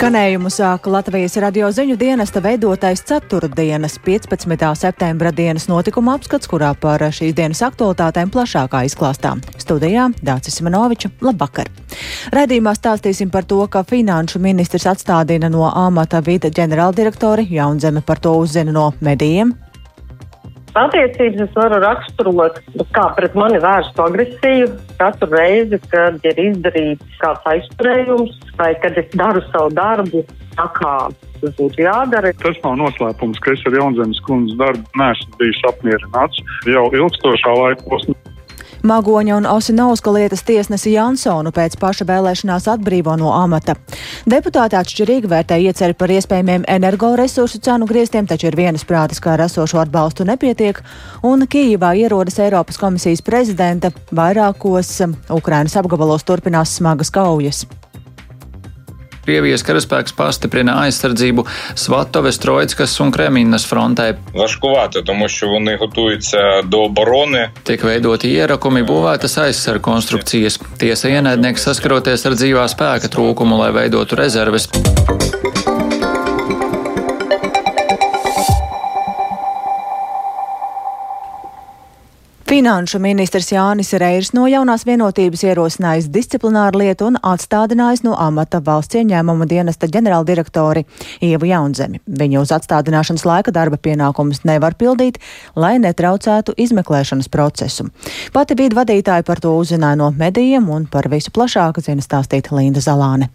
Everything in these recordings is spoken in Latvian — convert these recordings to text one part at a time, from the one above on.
Skanējumu sāka Latvijas radio ziņu dienesta veidotais ceturtdienas 15. septembra dienas notikuma apskats, kurā par šīs dienas aktualitātēm plašākā izklāstā. Studijā Dācis Manoviča, labvakar! Redījumā stāstīsim par to, ka finanšu ministrs atstādina no amata vide ģenerāldirektori, Jaunzeme par to uzzina no medijiem, Attiecības es varu raksturot kā pret mani vērstu agresiju. Katru reizi, kad ir izdarīts kāds aizturējums vai kad es daru savu darbu, tā kā tas būtu jādara. Tas nav noslēpums, ka es ar Jaunzemes kundzes darbu neesmu bijis apmierināts jau ilgstošā laika posmā. Magoņa un Osinovska lietas tiesnesi Jansonu pēc paša vēlēšanās atbrīvo no amata. Deputāti atšķirīgi vērtē ieceri par iespējamiem energoresursu cenu grieztiem, taču ir vienas prātis, kā ar esošo atbalstu nepietiek, un Kīvā ierodas Eiropas komisijas prezidenta vairākos Ukrainas apgabalos turpinās smagas kaujas. Krievijas karaspēks pastiprina aizsardzību Svatovas, Troickas un Kremīnas frontē. Tiek veidoti ierakumi, būvētas aizsardzības konstrukcijas. Tiesa ienaidnieks saskaroties ar dzīvā spēka trūkumu, lai veidotu rezerves. Finanšu ministrs Jānis Reirs no jaunās vienotības ierosinājis disciplināru lietu un atstādinājis no amata valsts ieņēmuma dienesta ģenerāldirektori Ievu Jaunzemi. Viņa uz atstādināšanas laika darba pienākumus nevar pildīt, lai netraucētu izmeklēšanas procesu. Pati bija vadītāja par to uzzināja no medijiem un par visu plašāk zina stāstīt Linda Zalāne.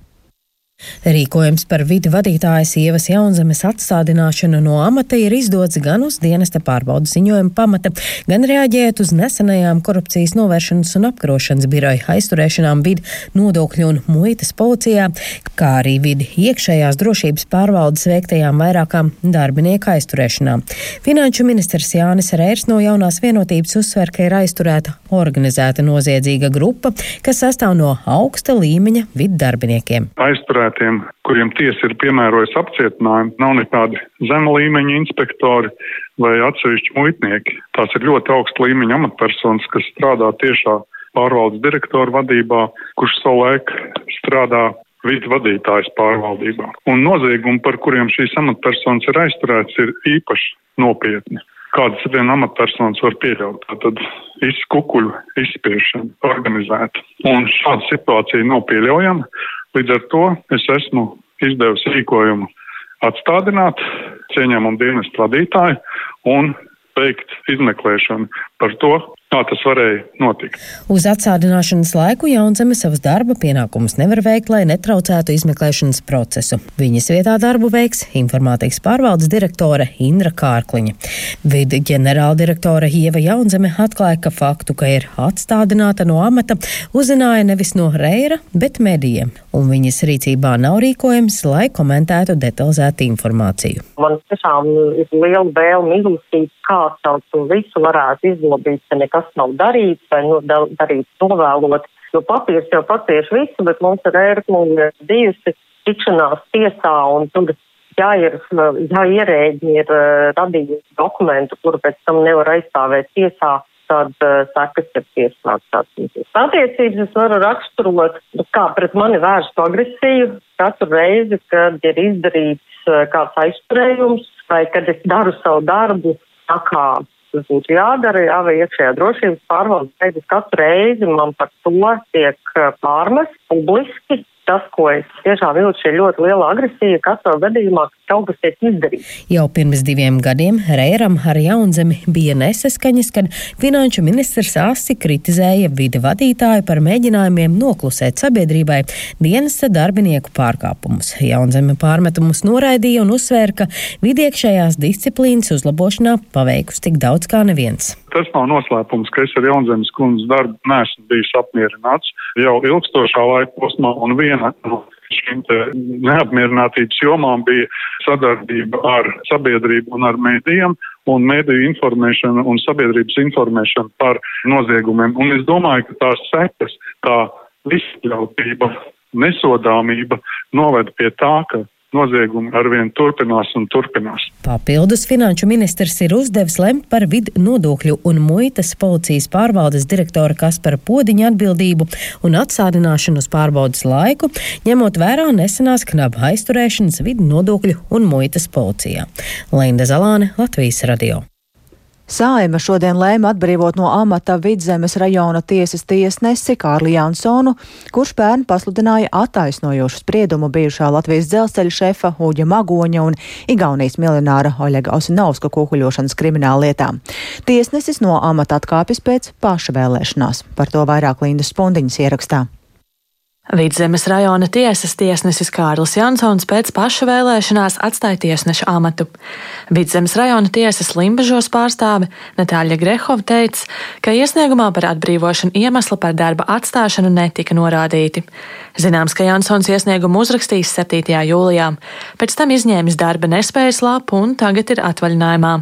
Rīkojums par vidi vadītājas Ievas Jaunzemes atstādināšanu no amata ir izdots gan uz dienesta pārbaudas ziņojuma pamata, gan reaģējot uz nesenajām korupcijas novēršanas un apkarošanas biroja aizturēšanām vidi nodokļu un muitas policijā, kā arī vidi iekšējās drošības pārvaldes veiktajām vairākām darbinieku aizturēšanām. Finanšu ministrs Jānis Rērs no jaunās vienotības uzsver, ka ir aizturēta organizēta noziedzīga grupa, kas sastāv no augsta līmeņa vidu darbiniekiem. Aizturēt aizturētiem, kuriem tiesa ir piemērojusi apcietinājumu, nav nekādi zema līmeņa inspektori vai atsevišķi muitnieki. Tās ir ļoti augsta līmeņa amatpersonas, kas strādā tiešā pārvaldes direktora vadībā, kurš savulaik strādā vidu vadītājs pārvaldībā. Un noziegumi, par kuriem šīs amatpersonas ir aizturētas, ir īpaši nopietni. Kādas viena amatpersonas var pieļaut? Tātad izkukuļu izspiešana organizēta. Un šāda situācija nav pieļaujama. Līdz ar to es esmu izdevusi rīkojumu atstādināt cieņamumu dienestu vadītāju un veikt izmeklēšanu par to, kā tas varēja notikt. Uz atsādināšanas laiku Jaunzeme savus darba pienākumus nevar veikt, lai netraucētu izmeklēšanas procesu. Viņas vietā darbu veiks informātikas pārvaldes direktore Indra Kārkliņa. Vidi ģenerāldirektore Ieva Jaunzeme atklāja, ka faktu, ka ir atstādināta no amata, uzzināja nevis no Reira, bet medijiem, un viņas rīcībā nav rīkojums, lai komentētu detalizētu informāciju. Man tiešām ir liela vēlme izlasīt, kā caur to visu varētu izlabīt, ka nekas kas nav darīts vai nu, darīts novēlot. Jo papīrs jau patieši visu, bet mums ir bijusi tikšanās tiesā un tur ja ir, ja ierēģi ir uh, radījusi dokumentu, kuru pēc tam nevar aizstāvēt tiesā, tad uh, sekas ir tiesāts. Attiecības es varu raksturot kā pret mani vērstu agresiju katru reizi, kad ir izdarīts uh, kāds aizturējums vai kad es daru savu darbu tā kā tas būtu jādara, jā, vai iekšējā drošības pārvaldes teicis, katru reizi man par to tiek pārmest publiski, tas, ko es tiešām jūtu, šī ļoti liela agresija katrā gadījumā, ka kaut kas tiek izdarīts. Jau pirms diviem gadiem Reiram ar jaunzemi bija nesaskaņas, kad finanšu ministrs asi kritizēja vide vadītāju par mēģinājumiem noklusēt sabiedrībai dienesta darbinieku pārkāpumus. Jaunzeme pārmetumus noraidīja un uzsvēra, ka vidiekšējās disciplīnas uzlabošanā paveikusi tik daudz kā neviens tas nav noslēpums, ka es ar Jaunzemes kundzes darbu neesmu bijis apmierināts jau ilgstošā laika posmā, un viena no šīm neapmierinātības jomām bija sadarbība ar sabiedrību un ar mēdījiem, un mēdīju informēšana un sabiedrības informēšana par noziegumiem. Un es domāju, ka tās sekas, tā izskļautība, nesodāmība noved pie tā, ka noziegumi arvien turpinās un turpinās. Papildus finanšu ministrs ir uzdevis lemt par vidu nodokļu un muitas policijas pārvaldes direktora Kaspara Podiņa atbildību un atsādināšanu uz pārbaudas laiku, ņemot vērā nesenās knaba aizturēšanas vidu nodokļu un muitas policijā. Linda Zalāne, Latvijas radio. Sāima šodien lēma atbrīvot no amata Vidzemes rajona tiesas tiesnesi Kārli Jansonu, kurš pērn pasludināja attaisnojošu spriedumu bijušā Latvijas dzelzceļa šefa Uģa Magoņa un Igaunijas miljonāra Oļega Osinovska kukuļošanas krimināla lietā. Tiesnesis no amata atkāpjas pēc paša vēlēšanās. Par to vairāk Lindas Spundiņas ierakstā. Vidzemes rajona tiesas tiesnesis Kārlis Jansons pēc paša vēlēšanās atstāja tiesneša amatu. Vidzemes rajona tiesas Limbažos pārstāve Natāļa Grehova teica, ka iesniegumā par atbrīvošanu iemesli par darba atstāšanu netika norādīti. Zināms, ka Jansons iesniegumu uzrakstījis 7. jūlijā, pēc tam izņēmis darba nespējas lapu un tagad ir atvaļinājumā,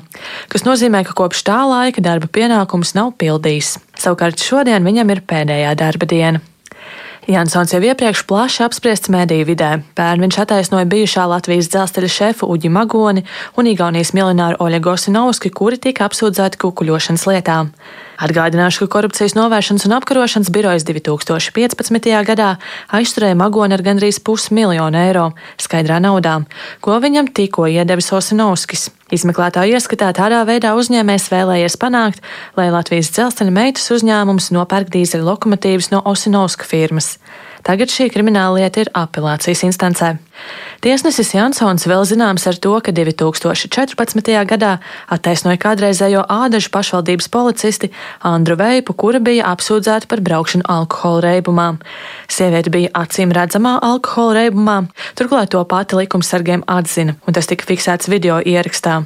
kas nozīmē, ka kopš tā laika darba pienākumus nav pildījis. Savukārt šodien viņam ir pēdējā darba diena. Jansons jau iepriekš plaši apspriests mediju vidē. Pērn viņš attaisnoja bijušā Latvijas dzelzceļa šefu Uģi Magoni un Igaunijas miljonāru Oļegu Osinovski, kuri tika apsūdzēti kukuļošanas lietām. Atgādināšu, ka korupcijas novēršanas un apkarošanas birojas 2015. gadā aizturēja Magoni ar gandrīz pusmiljonu eiro skaidrā naudā, ko viņam tikko iedevis Osinovskis. Izmeklētāju ieskatā tādā veidā uzņēmējs vēlējies panākt, lai Latvijas dzelzceļa meitas uzņēmums nopērk dīzeļu lokomotīvas no Osinovska firmas. Tagad šī krimināla lieta ir apelācijas instancē. Tiesnesis Jansons vēl zināms ar to, ka 2014. gadā attaisnoja kādreizējo ādažu pašvaldības policisti Andru Veipu, kura bija apsūdzēta par braukšanu alkohola reibumā. Sieviete bija acīm redzamā alkohola reibumā, turklāt to pati likumsargiem atzina, un tas tika fiksēts video ierakstā.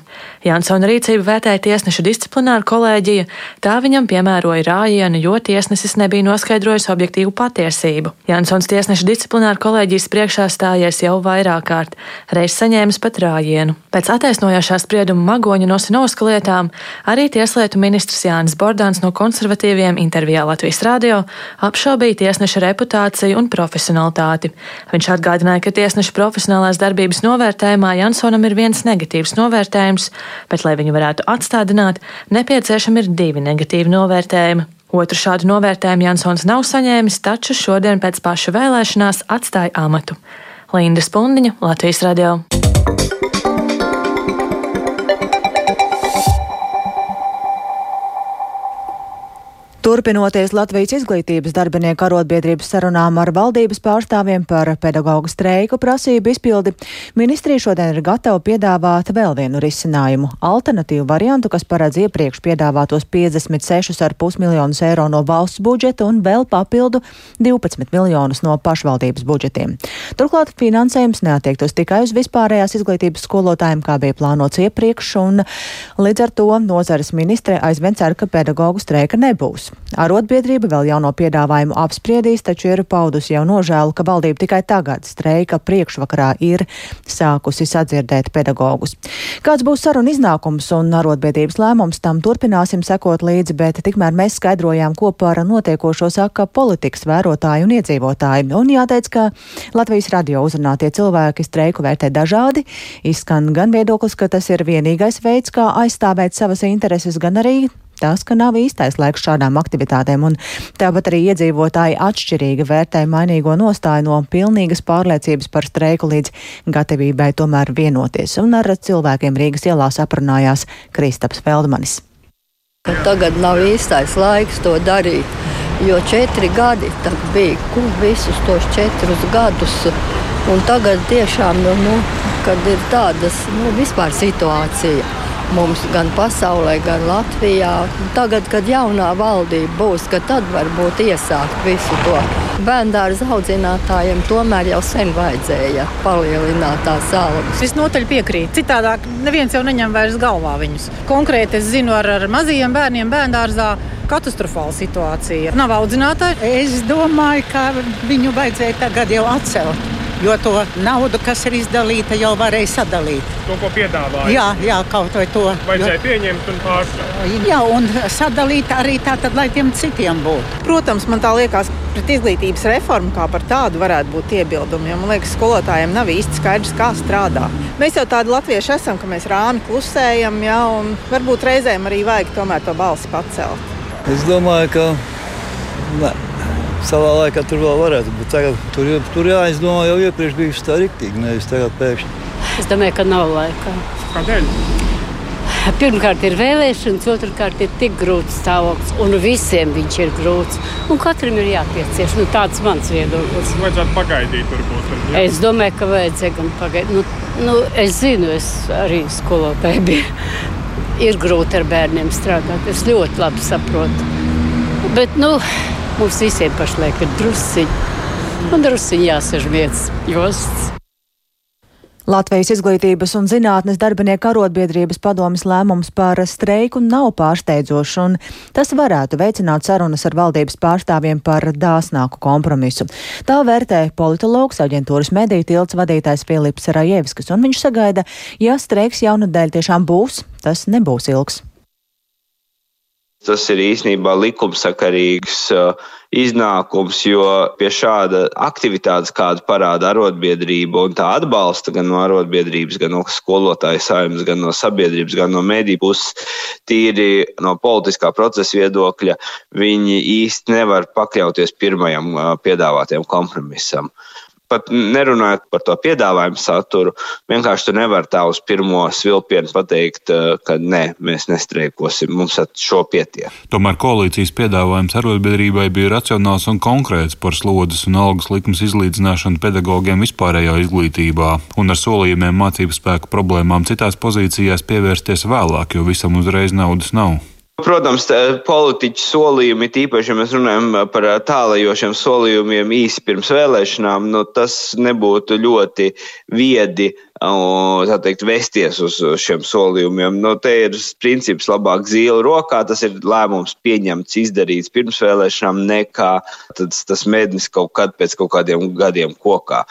Jansona rīcību vērtēja tiesneša disciplināra kolēģija, tā viņam piemēroja rājienu, jo tiesnesis nebija noskaidrojis objektīvu patiesību. Jansons tiesneša disciplināra kolēģijas priekšā stājies jau vairāk kārt, reiz saņēmis pat rājienu. Pēc attaisnojošā sprieduma Magoņa no Sinovska lietām arī tieslietu ministrs Jānis Bordāns no konservatīviem intervijā Latvijas radio apšaubīja tiesneša reputāciju un profesionalitāti. Viņš atgādināja, ka tiesneša profesionālās darbības novērtējumā Jansonam ir viens negatīvs novērtējums, bet, lai viņu varētu atstādināt, nepieciešami ir divi negatīvi novērtējumi. Otru šādu novērtējumu Jansons nav saņēmis, taču šodien pēc paša vēlēšanās atstāja amatu. Linda Spundiņa, Latvijas radio. Turpinoties Latvijas izglītības darbinieku arotbiedrības sarunām ar valdības pārstāvjiem par pedagoģu streiku prasību izpildi, ministrija šodien ir gatava piedāvāt vēl vienu risinājumu - alternatīvu variantu, kas paredz iepriekš piedāvātos 56,5 miljonus eiro no valsts budžeta un vēl papildu 12 miljonus no pašvaldības budžetiem. Turklāt finansējums neatiektos tikai uz vispārējās izglītības skolotājiem, kā bija plānots iepriekš, un līdz ar to nozares ministre aizvien cer, ka pedagoģu streika nebūs. Arotbiedrība vēl jauno piedāvājumu apspriedīs, taču ir paudusi jau nožēlu, ka valdība tikai tagad streika priekšvakarā ir sākusi sadzirdēt pedagogus. Kāds būs saruna iznākums un arotbiedrības lēmums, tam turpināsim sekot līdzi, bet tikmēr mēs skaidrojām, ko par notiekošo saka politikas vērotāji un iedzīvotāji. Un jāteic, ka Latvijas radio uzrunātie cilvēki streiku vērtē dažādi. Izskan gan viedoklis, ka tas ir vienīgais veids, kā aizstāvēt savas intereses, gan arī tas, ka nav īstais laiks šādām aktivitātēm, un tāpat arī iedzīvotāji atšķirīgi vērtē mainīgo nostāju no pilnīgas pārliecības par streiku līdz gatavībai tomēr vienoties, un ar cilvēkiem Rīgas ielās aprunājās Kristaps Feldmanis. Tagad nav īstais laiks to darīt, jo četri gadi bija, kur visus tos četrus gadus, un tagad tiešām, nu, nu, kad ir tādas, nu, vispār situācija mums gan pasaulē, gan Latvijā. Tagad, kad jaunā valdība būs, tad varbūt iesākt visu to. Bērndārza audzinātājiem tomēr jau sen vajadzēja palielināt tās algas. Visnotaļ piekrīt. Citādāk neviens jau neņem vairs galvā viņus. Konkrēti es zinu ar, ar mazajiem bērniem bērndārzā. Katastrofāla situācija. Nav audzinātāji. Es domāju, ka viņu vajadzēja tagad jau atcelt jo to naudu, kas ir izdalīta, jau varēja sadalīt. To, ko piedāvāja. Jā, jā kaut vai to. Vajadzēja jo... pieņemt un pārstrādāt. Jā, un sadalīt arī tātad, lai tiem citiem būtu. Protams, man tā liekas, pret izglītības reformu kā par tādu varētu būt iebildumi, jo man liekas, skolotājiem nav īsti skaidrs, kā strādā. Mēs jau tādi latvieši esam, ka mēs rāmi klusējam, jā, un varbūt reizēm arī vajag tomēr to balsi pacelt. Es domāju, ka ne. Savā laikā tur vēl varētu būt. Tagad, tur, tur jāizdomā jau iepriekš bija tā rīktīgi, nevis tagad pēkšņi. Es domāju, ka nav laika. Kādēļ? Pirmkārt, ir vēlēšanas, otrkārt, ir tik grūts stāvoklis, un visiem viņš ir grūts. Un katram ir jāpiecieš. Nu, tāds ir mans viedoklis. Vajadzētu pagaidīt, varbūt. Ja? Es domāju, ka vajadzēja gan pagaidīt. Nu, nu, es zinu, es arī skolotāji biju ir grūti ar bērniem strādāt. Es ļoti labi saprotu. Bet nu, mums visiem pašlaik ir drusciņi un drusciņi jāsaž vietas josts. Latvijas izglītības un zinātnes darbinieku arotbiedrības padomas lēmums par streiku nav pārsteidzošs, un tas varētu veicināt sarunas ar valdības pārstāvjiem par dāsnāku kompromisu. Tā vērtē politologs aģentūras mediju tilts vadītājs Filips Rajevskis, un viņš sagaida, ja streiks jaunadēļ tiešām būs, tas nebūs ilgs. Tas ir īstenībā likumsakarīgs uh, iznākums, jo pie šāda aktivitātes, kādu parāda arotbiedrība un tā atbalsta gan no arotbiedrības, gan no skolotāju saimnes, gan no sabiedrības, gan no mediju puses, tīri no politiskā procesa viedokļa, viņi īsti nevar pakļauties pirmajam uh, piedāvātajam kompromisam pat nerunājot par to piedāvājumu saturu, vienkārši tu nevari tā uz pirmo svilpienu pateikt, eh, ka nē, mēs nestreikosim, mums ar šo pietiek. Tomēr koalīcijas piedāvājums arotbiedrībai bija racionāls un konkrēts par slodzes un algas likums izlīdzināšanu pedagogiem vispārējā izglītībā un ar solījumiem mācību spēku problēmām citās pozīcijās pievērsties vēlāk, jo visam uzreiz naudas nav. Protams, politiķu solījumi, tīpaši, ja mēs runājam par tālajošiem solījumiem īsi pirms vēlēšanām, nu, tas nebūtu ļoti viedi tā teikt, vesties uz šiem solījumiem. Nu, te ir princips labāk zīle rokā, tas ir lēmums pieņemts, izdarīts pirms vēlēšanām, nekā tas, tas mednis kaut kad pēc kaut kādiem gadiem kokā.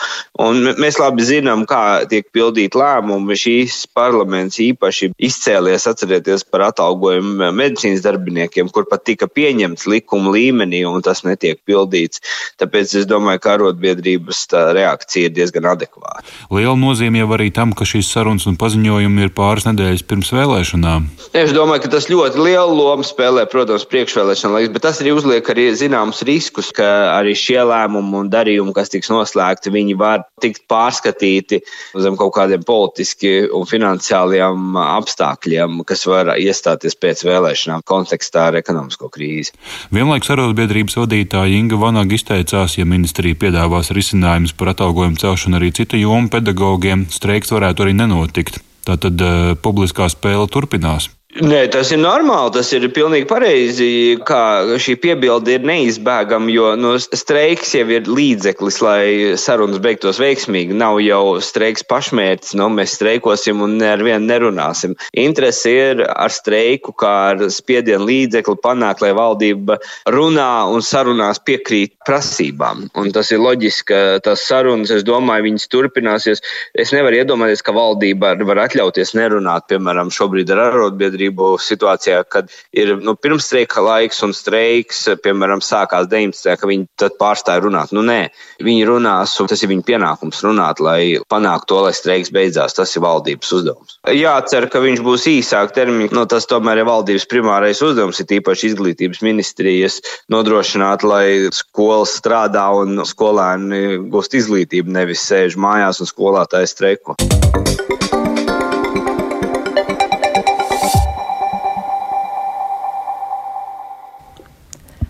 Un mēs labi zinām, kā tiek pildīt lēmumi. Šīs parlaments īpaši izcēlies, atcerieties par atalgojumu medicīnas darbiniekiem, kur pat tika pieņemts likuma līmenī, un tas netiek pildīts. Tāpēc es domāju, ka arotbiedrības reakcija ir diezgan adekvāta. Liela nozīme jau arī tam, ka šīs sarunas un paziņojumi ir pāris nedēļas pirms vēlēšanām? Es domāju, ka tas ļoti lielu lomu spēlē, protams, priekšvēlēšana laiks, bet tas arī uzliek arī zināmus riskus, ka arī šie lēmumi un darījumi, kas tiks noslēgti, viņi var tikt pārskatīti zem kaut kādiem politiski un finansiāliem apstākļiem, kas var iestāties pēc vēlēšanām kontekstā ar ekonomisko krīzi. Vienlaikus arotbiedrības vadītāja Inga Vanaga izteicās, ja ministrija piedāvās risinājumus par atalgojumu celšanu arī citu jomu pedagogiem, streiks varētu arī nenotikt. Tātad uh, publiskā spēle turpinās. Nē, tas ir normāli, tas ir pilnīgi pareizi, kā šī piebilde ir neizbēgama, jo nu, streiks jau ir līdzeklis, lai sarunas beigtos veiksmīgi. Nav jau streiks pašmērķis, nu, mēs streikosim un ar vienu nerunāsim. Interese ir ar streiku, kā ar spiedienu līdzekli panākt, lai valdība runā un sarunās piekrīt prasībām. Un tas ir loģiski, ka tas sarunas, es domāju, viņas turpināsies. Es nevaru iedomāties, ka valdība var atļauties nerunāt, piemēram, šobrīd ar arotbiedrību arotbiedrību situācijā, kad ir nu, pirmstreika laiks un streiks, piemēram, sākās 19. ka viņi tad pārstāja runāt. Nu, nē, viņi runās, un tas ir viņu pienākums runāt, lai panāktu to, lai streiks beidzās. Tas ir valdības uzdevums. Jācer, ka viņš būs īsāk termiņš. Nu, tas tomēr ir valdības primārais uzdevums, ir īpaši izglītības ministrijas nodrošināt, lai skolas strādā un skolēni gūst izglītību, nevis sēž mājās un skolātāji streiko.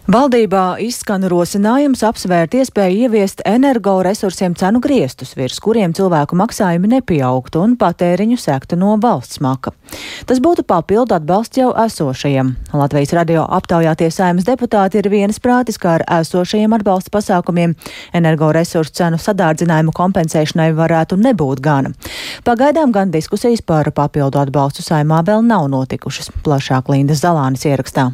Valdībā izskan rosinājums apsvērt iespēju ieviest energoresursiem cenu griestus, virs kuriem cilvēku maksājumi nepieaugtu un patēriņu sektu no valsts maka. Tas būtu papildu atbalsts jau esošajiem. Latvijas radio aptaujātie saimas deputāti ir vienas prātis, kā ar esošajiem atbalsta pasākumiem energoresursu cenu sadārdzinājumu kompensēšanai varētu nebūt gana. Pagaidām gan diskusijas par papildu atbalstu saimā vēl nav notikušas. Plašāk Linda Zalānis ierakstā.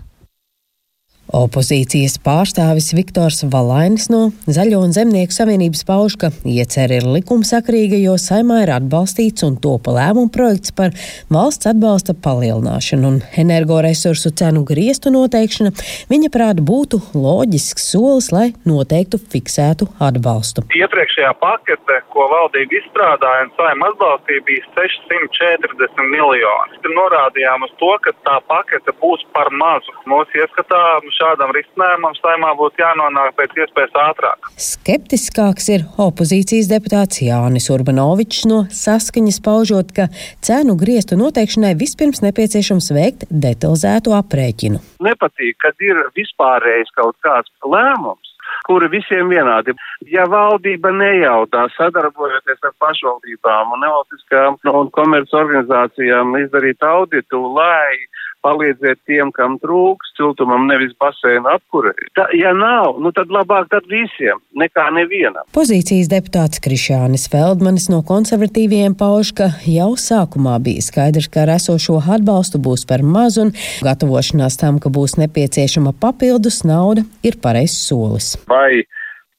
Opozīcijas pārstāvis Viktors Valainis no Zaļo un Zemnieku savienības pauž, ka iecer ir likumsakrīga, jo saimā ir atbalstīts un topa lēmuma projekts par valsts atbalsta palielināšanu un energoresursu cenu griestu noteikšana, viņa prāta būtu loģisks solis, lai noteiktu fiksētu atbalstu. Iepriekšējā pakete, ko valdība izstrādāja un saima atbalstīja, bija 640 miljoni. Norādījām uz to, ka tā pakete būs par mazu. Mūsu ieskatā šādam risinājumam saimā būtu jānonāk pēc iespējas ātrāk. Skeptiskāks ir opozīcijas deputāts Jānis Urbanovičs no saskaņas paužot, ka cenu griestu noteikšanai vispirms nepieciešams veikt detalizētu aprēķinu. Nepatīk, kad ir vispārējais kaut kāds lēmums kuri visiem vienādi. Ja valdība nejautā sadarbojoties ar pašvaldībām un nevalstiskām un komerces organizācijām izdarīt auditu, lai palīdziet tiem, kam trūks siltumam, nevis basēna apkurē. Ja nav, nu tad labāk tad visiem, nekā nevienam. Pozīcijas deputāts Krišānis Feldmanis no konservatīviem pauž, ka jau sākumā bija skaidrs, ka ar esošo atbalstu būs par maz un gatavošanās tam, ka būs nepieciešama papildus nauda, ir pareizs solis. Vai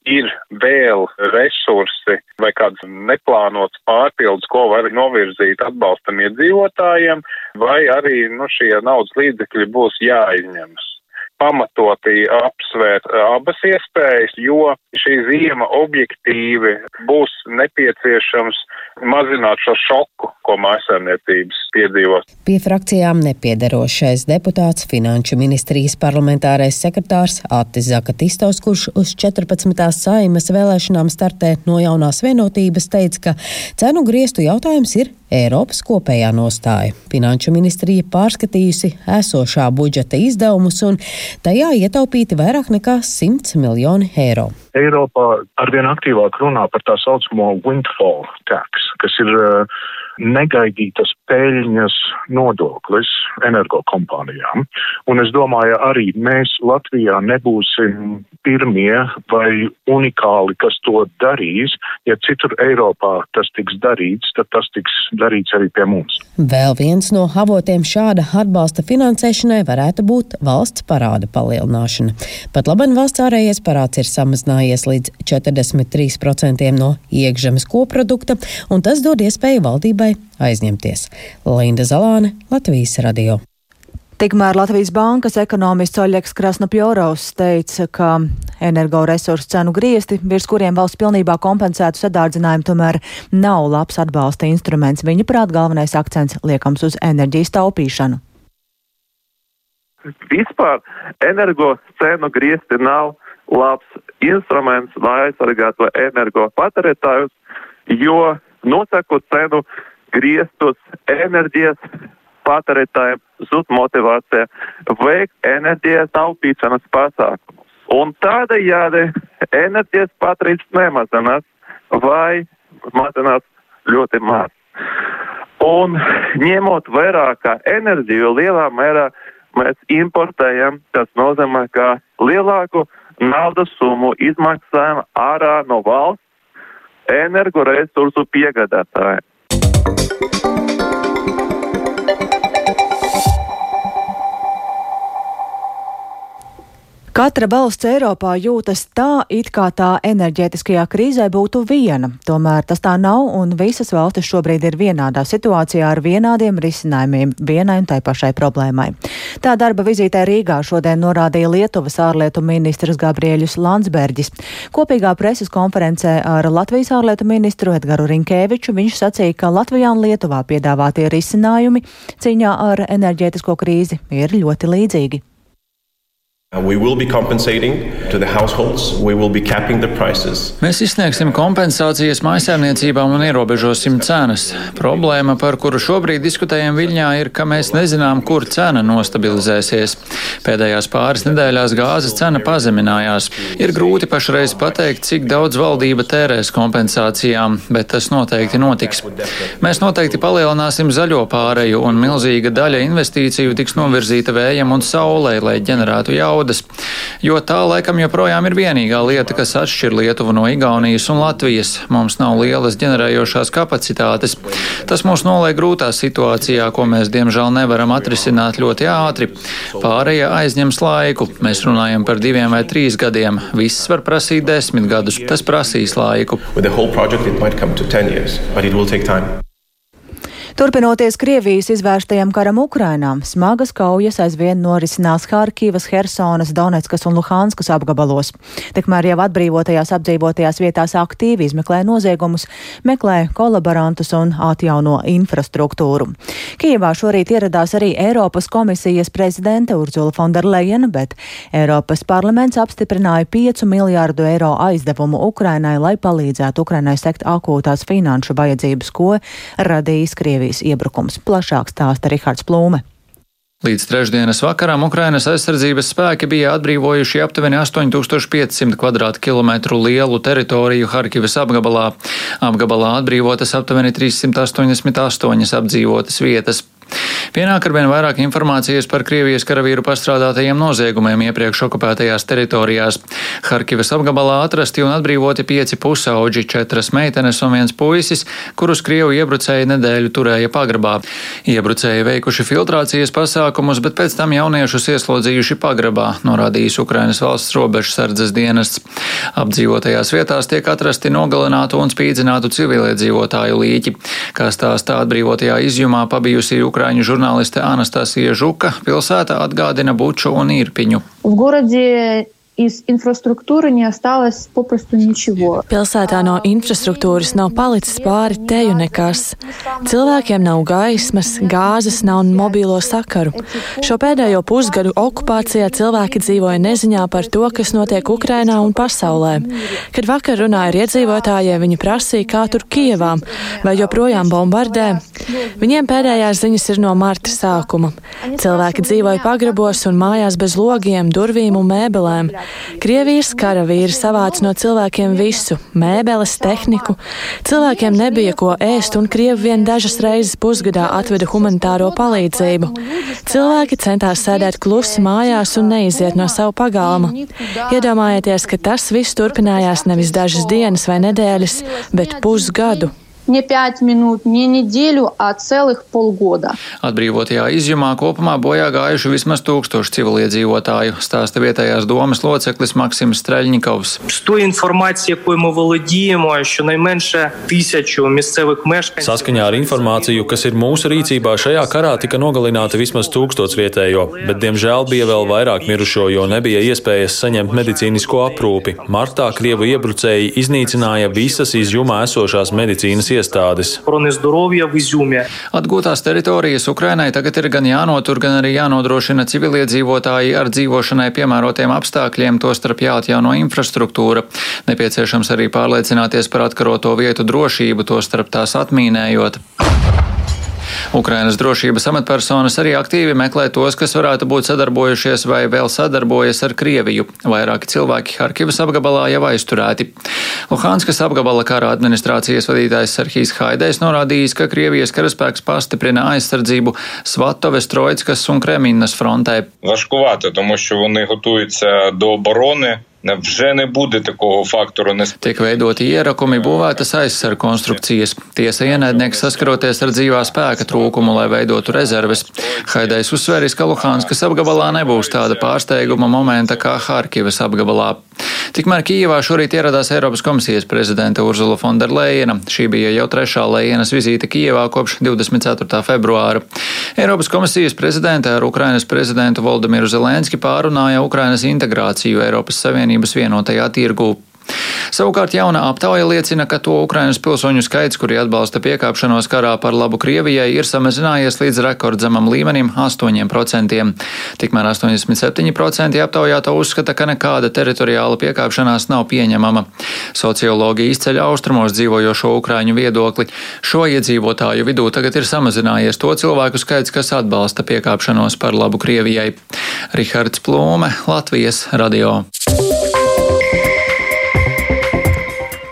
ir vēl resursi vai kāds neplānots pārpildus, ko var novirzīt atbalstam iedzīvotājiem, vai arī nu, šie naudas līdzekļi būs jāizņemas pamatoti apsvērt abas iespējas, jo šī zīme objektīvi būs nepieciešams mazināt šo šoku, ko mājasēmniecības piedzīvos. Pie frakcijām nepiedarošais deputāts Finanšu ministrijas parlamentārais sekretārs Atis Zakatistovs, kurš uz 14. saimas vēlēšanām startē no jaunās vienotības, teica, ka cenu griestu jautājums ir Eiropas kopējā nostāja. Finanšu ministrija pārskatījusi esošā budžeta izdevumus un tajā ietaupīti vairāk nekā 100 miljoni eiro. Eiropā arvien aktīvāk runā par tā saucamo windfall tax, kas ir uh, negaidītas peļņas nodoklis energokompānijām. Un es domāju, arī mēs Latvijā nebūsim pirmie vai unikāli, kas to darīs. Ja citur Eiropā tas tiks darīts, tad tas tiks darīts arī pie mums. Vēl viens no avotiem šāda atbalsta finansēšanai varētu būt valsts parāda palielināšana. Pat labi valsts ārējais parāds ir samazinājies līdz 43% no iekšzemes koprodukta, un tas dod iespēju valdībai aizņemties. Linda Zalāne, Latvijas radio. Tikmēr Latvijas bankas ekonomists Oļeks Krasnopjorovs teica, ka energoresursu cenu griesti, virs kuriem valsts pilnībā kompensētu sadārdzinājumu, tomēr nav labs atbalsta instruments. Viņa prāt galvenais akcents liekams uz enerģijas taupīšanu. Vispār energo cenu griesti nav labs instruments, lai aizsargātu energo patērētājus, jo nosakot cenu griestus enerģijas patērētājiem zud motivācija veikt enerģijas taupīšanas pasākumus. Un tādējādi enerģijas patērīts nemazinās vai mazinās ļoti maz. Un ņemot vērā, ka enerģiju lielā mērā mēs importējam, tas nozīmē, ka lielāku naudas summu izmaksājam ārā no valsts energoresursu piegādātājiem. Thank you. Katra valsts Eiropā jūtas tā, it kā tā enerģētiskajā krīzē būtu viena. Tomēr tas tā nav, un visas valstis šobrīd ir vienādā situācijā ar vienādiem risinājumiem vienai un tai pašai problēmai. Tā darba vizītē Rīgā šodien norādīja Lietuvas ārlietu ministrs Gabrieļus Landsbergis. Kopīgā preses konferencē ar Latvijas ārlietu ministru Edgaru Rinkēviču viņš sacīja, ka Latvijā un Lietuvā piedāvātie risinājumi cīņā ar enerģētisko krīzi ir ļoti līdzīgi. Mēs izsniegsim kompensācijas mājasēmniecībām un ierobežosim cenas. Problēma, par kuru šobrīd diskutējam Viļņā, ir, ka mēs nezinām, kur cena nostabilizēsies. Pēdējās pāris nedēļās gāzes cena pazeminājās. Ir grūti pašreiz pateikt, cik daudz valdība tērēs kompensācijām, bet tas noteikti notiks. Mēs noteikti palielināsim zaļo pāreju un milzīga daļa investīciju tiks novirzīta vējam un saulē, lai ģenerētu jaudu jaudas, jo tā laikam joprojām ir vienīgā lieta, kas atšķir Lietuvu no Igaunijas un Latvijas. Mums nav lielas ģenerējošās kapacitātes. Tas mūs noliek grūtā situācijā, ko mēs diemžēl nevaram atrisināt ļoti ātri. Pārējie aizņems laiku. Mēs runājam par diviem vai trīs gadiem. Viss var prasīt desmit gadus. Tas prasīs laiku. Turpinoties Krievijas izvērstajam karam Ukrainā, smagas kaujas aizvien norisinās Harkivas, Hersonas, Donetskas un Luhanskas apgabalos. Tikmēr jau atbrīvotajās apdzīvotajās vietās aktīvi izmeklē noziegumus, meklē kolaborantus un atjauno infrastruktūru. Kijevā šorīt ieradās arī Eiropas komisijas prezidente Urzula Fonderlejena, bet Eiropas parlaments apstiprināja 5 miljārdu eiro aizdevumu Ukrainai, lai palīdzētu Ukrainai sekt akūtās finanšu vajadzības, ko radījis Krievija. Krievijas iebrukums. Plašāk stāsta Rihards Plūme. Līdz trešdienas vakaram Ukrainas aizsardzības spēki bija atbrīvojuši aptuveni 8500 km2 lielu teritoriju Harkivas apgabalā. Apgabalā atbrīvotas aptuveni 388 apdzīvotas vietas. Pienāk ar vien vairāk informācijas par Krievijas karavīru pastrādātajiem noziegumiem iepriekš okupētajās teritorijās. Harkivas apgabalā atrasti un atbrīvoti pieci pusauģi, četras meitenes un viens puisis, kurus Krievu iebrucēji nedēļu turēja pagrabā. Iebrucēji veikuši filtrācijas pasākumus, bet pēc tam jauniešus ieslodzījuši pagrabā, norādījis Ukrainas valsts robežsardzes dienests. Apdzīvotajās vietās tiek atrasti nogalinātu un spīdzinātu civiliedzīvotāju līķi, kā stāstā atbrīvotajā izjumā pabijusī Ukraiņu žurnāliste Anastasija Žuka, pilsēta atgādina Buču un Irpiņu. Iz infrastruktūra neostālas poprastu ničevo. Pilsētā no infrastruktūras nav palicis pāri teju nekas. Cilvēkiem nav gaismas, gāzes nav un mobīlo sakaru. Šo pēdējo pusgadu okupācijā cilvēki dzīvoja neziņā par to, kas notiek Ukrainā un pasaulē. Kad vakar runāja ar iedzīvotājiem, viņi prasīja, kā tur Kievā, vai joprojām bombardē. Viņiem pēdējās ziņas ir no marta sākuma. Cilvēki dzīvoja pagrabos un mājās bez logiem, durvīm un mēbelēm. Krievijas karavīri savāca no cilvēkiem visu - mēbeles, tehniku. Cilvēkiem nebija ko ēst, un Krievi vien dažas reizes pusgadā atveda humanitāro palīdzību. Cilvēki centās sēdēt klusi mājās un neiziet no savu pagalma. Iedomājieties, ka tas viss turpinājās nevis dažas dienas vai nedēļas, bet pusgadu не 5 minūtes, ne nedēļu, а целых полгода. Atbrīvotajā izjumā kopumā bojā gājuši vismaz tūkstoši civiliedzīvotāju, stāsta vietējās domas loceklis Maksims Streļņikovs. Saskaņā ar informāciju, kas ir mūsu rīcībā, šajā karā tika nogalināti vismaz tūkstots vietējo, bet diemžēl bija vēl vairāk mirušo, jo nebija iespējas saņemt medicīnisko aprūpi. Martā Krievu iebrucēji iznīcināja visas izjumā esošās medicīnas iestādes. Atgūtās teritorijas Ukrainai tagad ir gan jānotur, gan arī jānodrošina civiliedzīvotāji ar dzīvošanai piemērotiem apstākļiem, tostarp jāatjauno infrastruktūra. Nepieciešams arī pārliecināties par atkaroto vietu drošību, tostarp tās atmīnējot. Ukrainas drošības amatpersonas arī aktīvi meklē tos, kas varētu būt sadarbojušies vai vēl sadarbojas ar Krieviju. Vairāki cilvēki Harkivas apgabalā jau aizturēti. Luhanskas apgabala kara administrācijas vadītājs Serhijas Haidais norādījis, ka Krievijas karaspēks pastiprina aizsardzību Svatoves, Troickas un Kreminas frontē. Важкувати, тому що вони готуються до оборони. Вже не буде такого фактору. Tiek veidoti ierakumi, būvētas aizsargu konstrukcijas. Tiesa ienaidnieks saskaroties ar dzīvā spēka trūkumu, lai veidotu rezerves. Haidais uzsveris, ka Luhanskas apgabalā nebūs tāda pārsteiguma momenta kā Harkivas apgabalā. Tikmēr Kijevā šorīt ieradās Eiropas komisijas prezidente Urzula Fonderleina. Šī bija jau trešā Leinas vizīte Kijevā kopš 24. februāra. Eiropas komisijas prezidente ar Ukrainas prezidentu Voldemiru Zelenski pārunāja Ukrainas integrāciju Eiropas Savienības vienotajā tirgū. Savukārt jauna aptauja liecina, ka to Ukrainas pilsoņu skaits, kuri atbalsta piekāpšanos karā par labu Krievijai, ir samazinājies līdz rekordzemam līmenim - 8%. Tikmēr 87% aptaujāto uzskata, ka nekāda teritoriāla piekāpšanās nav pieņemama. Sociologi izceļ austrumos dzīvojošo Ukraiņu viedokli. Šo iedzīvotāju vidū tagad ir samazinājies to cilvēku skaits, kas atbalsta piekāpšanos par labu Krievijai. Rihards Plūme, Latvijas radio.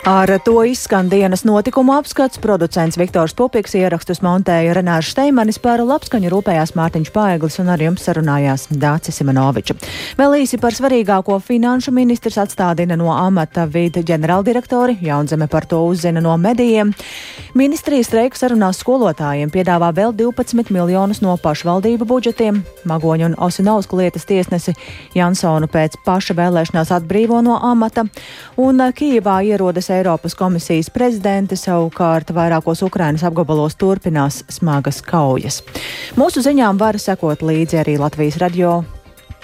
Ar to izskan dienas notikumu apskats. Producents Viktors Pupiks ierakstus montēja Renārs Steimanis par labskaņu rūpējās Mārtiņš Paeglis un ar jums sarunājās Dācis Simenoviča. Vēl īsi par svarīgāko finanšu ministrs atstādina no amata vidi ģenerāldirektori, Jaunzeme par to uzzina no medijiem. Ministrijas streiku sarunās skolotājiem piedāvā vēl 12 miljonus no pašvaldību budžetiem. Magoņu un Osinausku lietas tiesnesi Jansonu pēc paša vēlēšanās atbrīvo no amata. Un Kijivā ierodas Eiropas komisijas prezidente savukārt vairākos Ukrainas apgabalos turpinās smagas kaujas. Mūsu ziņām var sekot līdzi arī Latvijas radio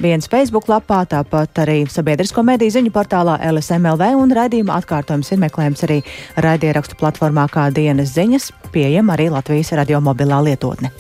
viens Facebook lapā, tāpat arī sabiedrisko mediju ziņu portālā LSMLV un raidījuma atkārtojums ir meklējams arī raidierakstu platformā kā dienas ziņas, pieejama arī Latvijas radio mobilā lietotne.